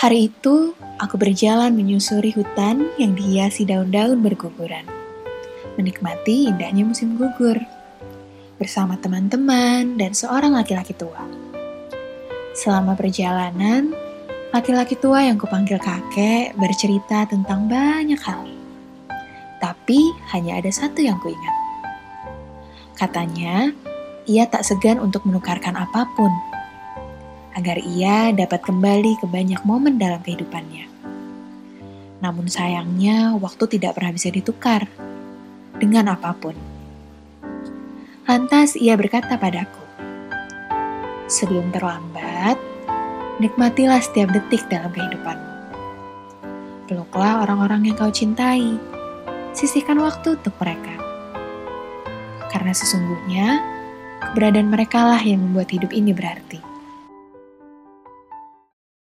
Hari itu, aku berjalan menyusuri hutan yang dihiasi daun-daun berguguran. Menikmati indahnya musim gugur. Bersama teman-teman dan seorang laki-laki tua. Selama perjalanan, laki-laki tua yang kupanggil kakek bercerita tentang banyak hal. Tapi hanya ada satu yang kuingat. Katanya, ia tak segan untuk menukarkan apa pun agar ia dapat kembali ke banyak momen dalam kehidupannya. Namun sayangnya, waktu tidak pernah bisa ditukar dengan apa pun. Lantas ia berkata padaku, "Sebelum terlambat, nikmatilah setiap detik dalam kehidupanmu. Peluklah orang-orang yang kau cintai, sisihkan waktu untuk mereka. Karena sesungguhnya, keberadaan mereka lah yang membuat hidup ini berarti."